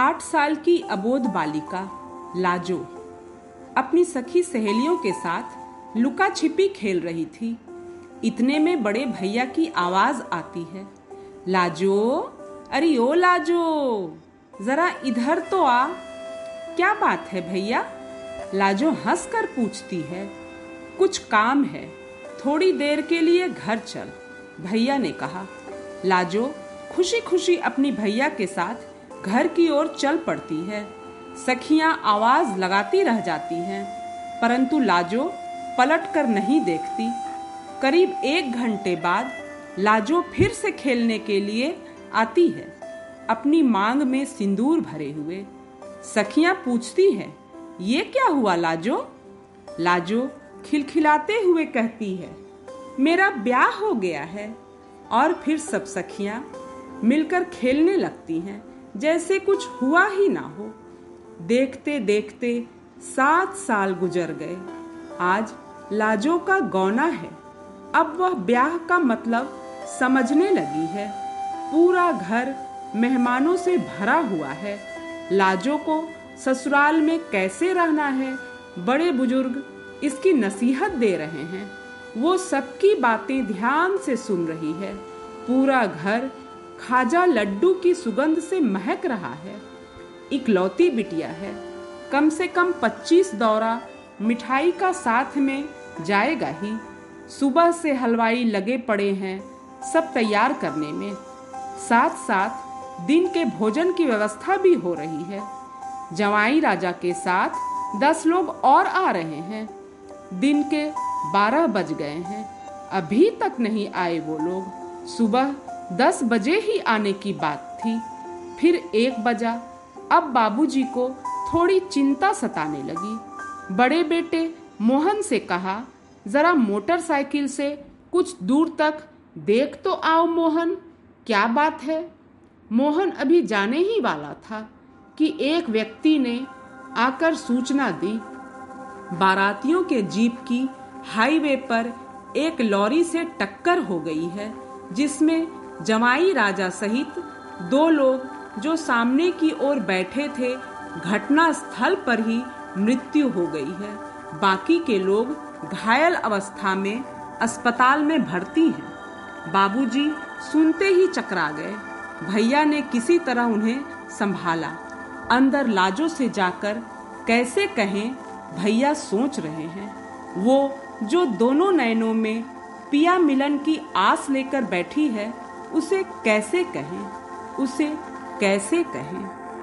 आठ साल की अबोध बालिका, लाजो। अपनी सखी सहेलियों के साथ लुका छिपी खेल रही थी। इतने में बड़े भैया की आवाज़ आती है। लाजो, अरे ओ लाजो, जरा इधर तो आ। क्या बात है भैया? लाजो हंस कर पूछती है। कुछ काम है, थोड़ी देर के लिए घर चल, भैया ने कहा। लाजो खुशी खुशी अपनी भैया के साथ घर की ओर चल पड़ती है। सखियाँ आवाज़ लगाती रह जाती हैं, परंतु लाजो पलट कर नहीं देखती। करीब एक घंटे बाद लाजो फिर से खेलने के लिए आती है, अपनी मांग में सिंदूर भरे हुए। सखियाँ पूछती है, ये क्या हुआ लाजो? लाजो खिलखिलाते हुए कहती है, मेरा ब्याह हो गया है। और फिर सब सखियाँ मिलकर खेलने लगती हैं। जैसे कुछ हुआ ही ना हो। देखते देखते सात साल गुजर गए। आज लाजो का गौना है। अब वह ब्याह का मतलब समझने लगी है। पूरा घर मेहमानों से भरा हुआ है। लाजो को ससुराल में कैसे रहना है? बड़े बुज़ुर्ग इसकी नसीहत दे रहे हैं। वो सबकी बातें ध्यान से सुन रही है। पूरा घर खाजा लड्डू की सुगंध से महक रहा है। इकलौती बिटिया है। कम से कम पच्चीस दौरा मिठाई का साथ में जाएगा ही। सुबह से हलवाई लगे पड़े हैं सब तैयार करने में। साथ साथ दिन के भोजन की व्यवस्था भी हो रही है। जवाई राजा के साथ दस लोग और आ रहे हैं। दिन के बारह बज गए हैं। अभी तक नहीं आए वो लोग। सुबह दस बजे ही आने की बात थी। फिर एक बजा, अब बाबूजी को थोड़ी चिंता सताने लगी। बड़े बेटे मोहन से कहा, जरा मोटरसाइकिल से कुछ दूर तक देख तो आओ मोहन, क्या बात है? मोहन अभी जाने ही वाला था कि एक व्यक्ति ने आकर सूचना दी। बारातियों के जीप की हाईवे पर एक लॉरी से टक्कर हो गई है, जिसमें जमाई राजा सहित दो लोग जो सामने की ओर बैठे थे घटना स्थल पर ही मृत्यु हो गई है। बाकी के लोग घायल अवस्था में अस्पताल में भर्ती हैं। बाबूजी सुनते ही चकरा गए। भैया ने किसी तरह उन्हें संभाला। अंदर लाजो से जाकर कैसे कहें, भैया सोच रहे हैं। वो जो दोनों नयनों में पिया मिलन की आस लेकर बैठी है उसे कैसे कहें? उसे कैसे कहें?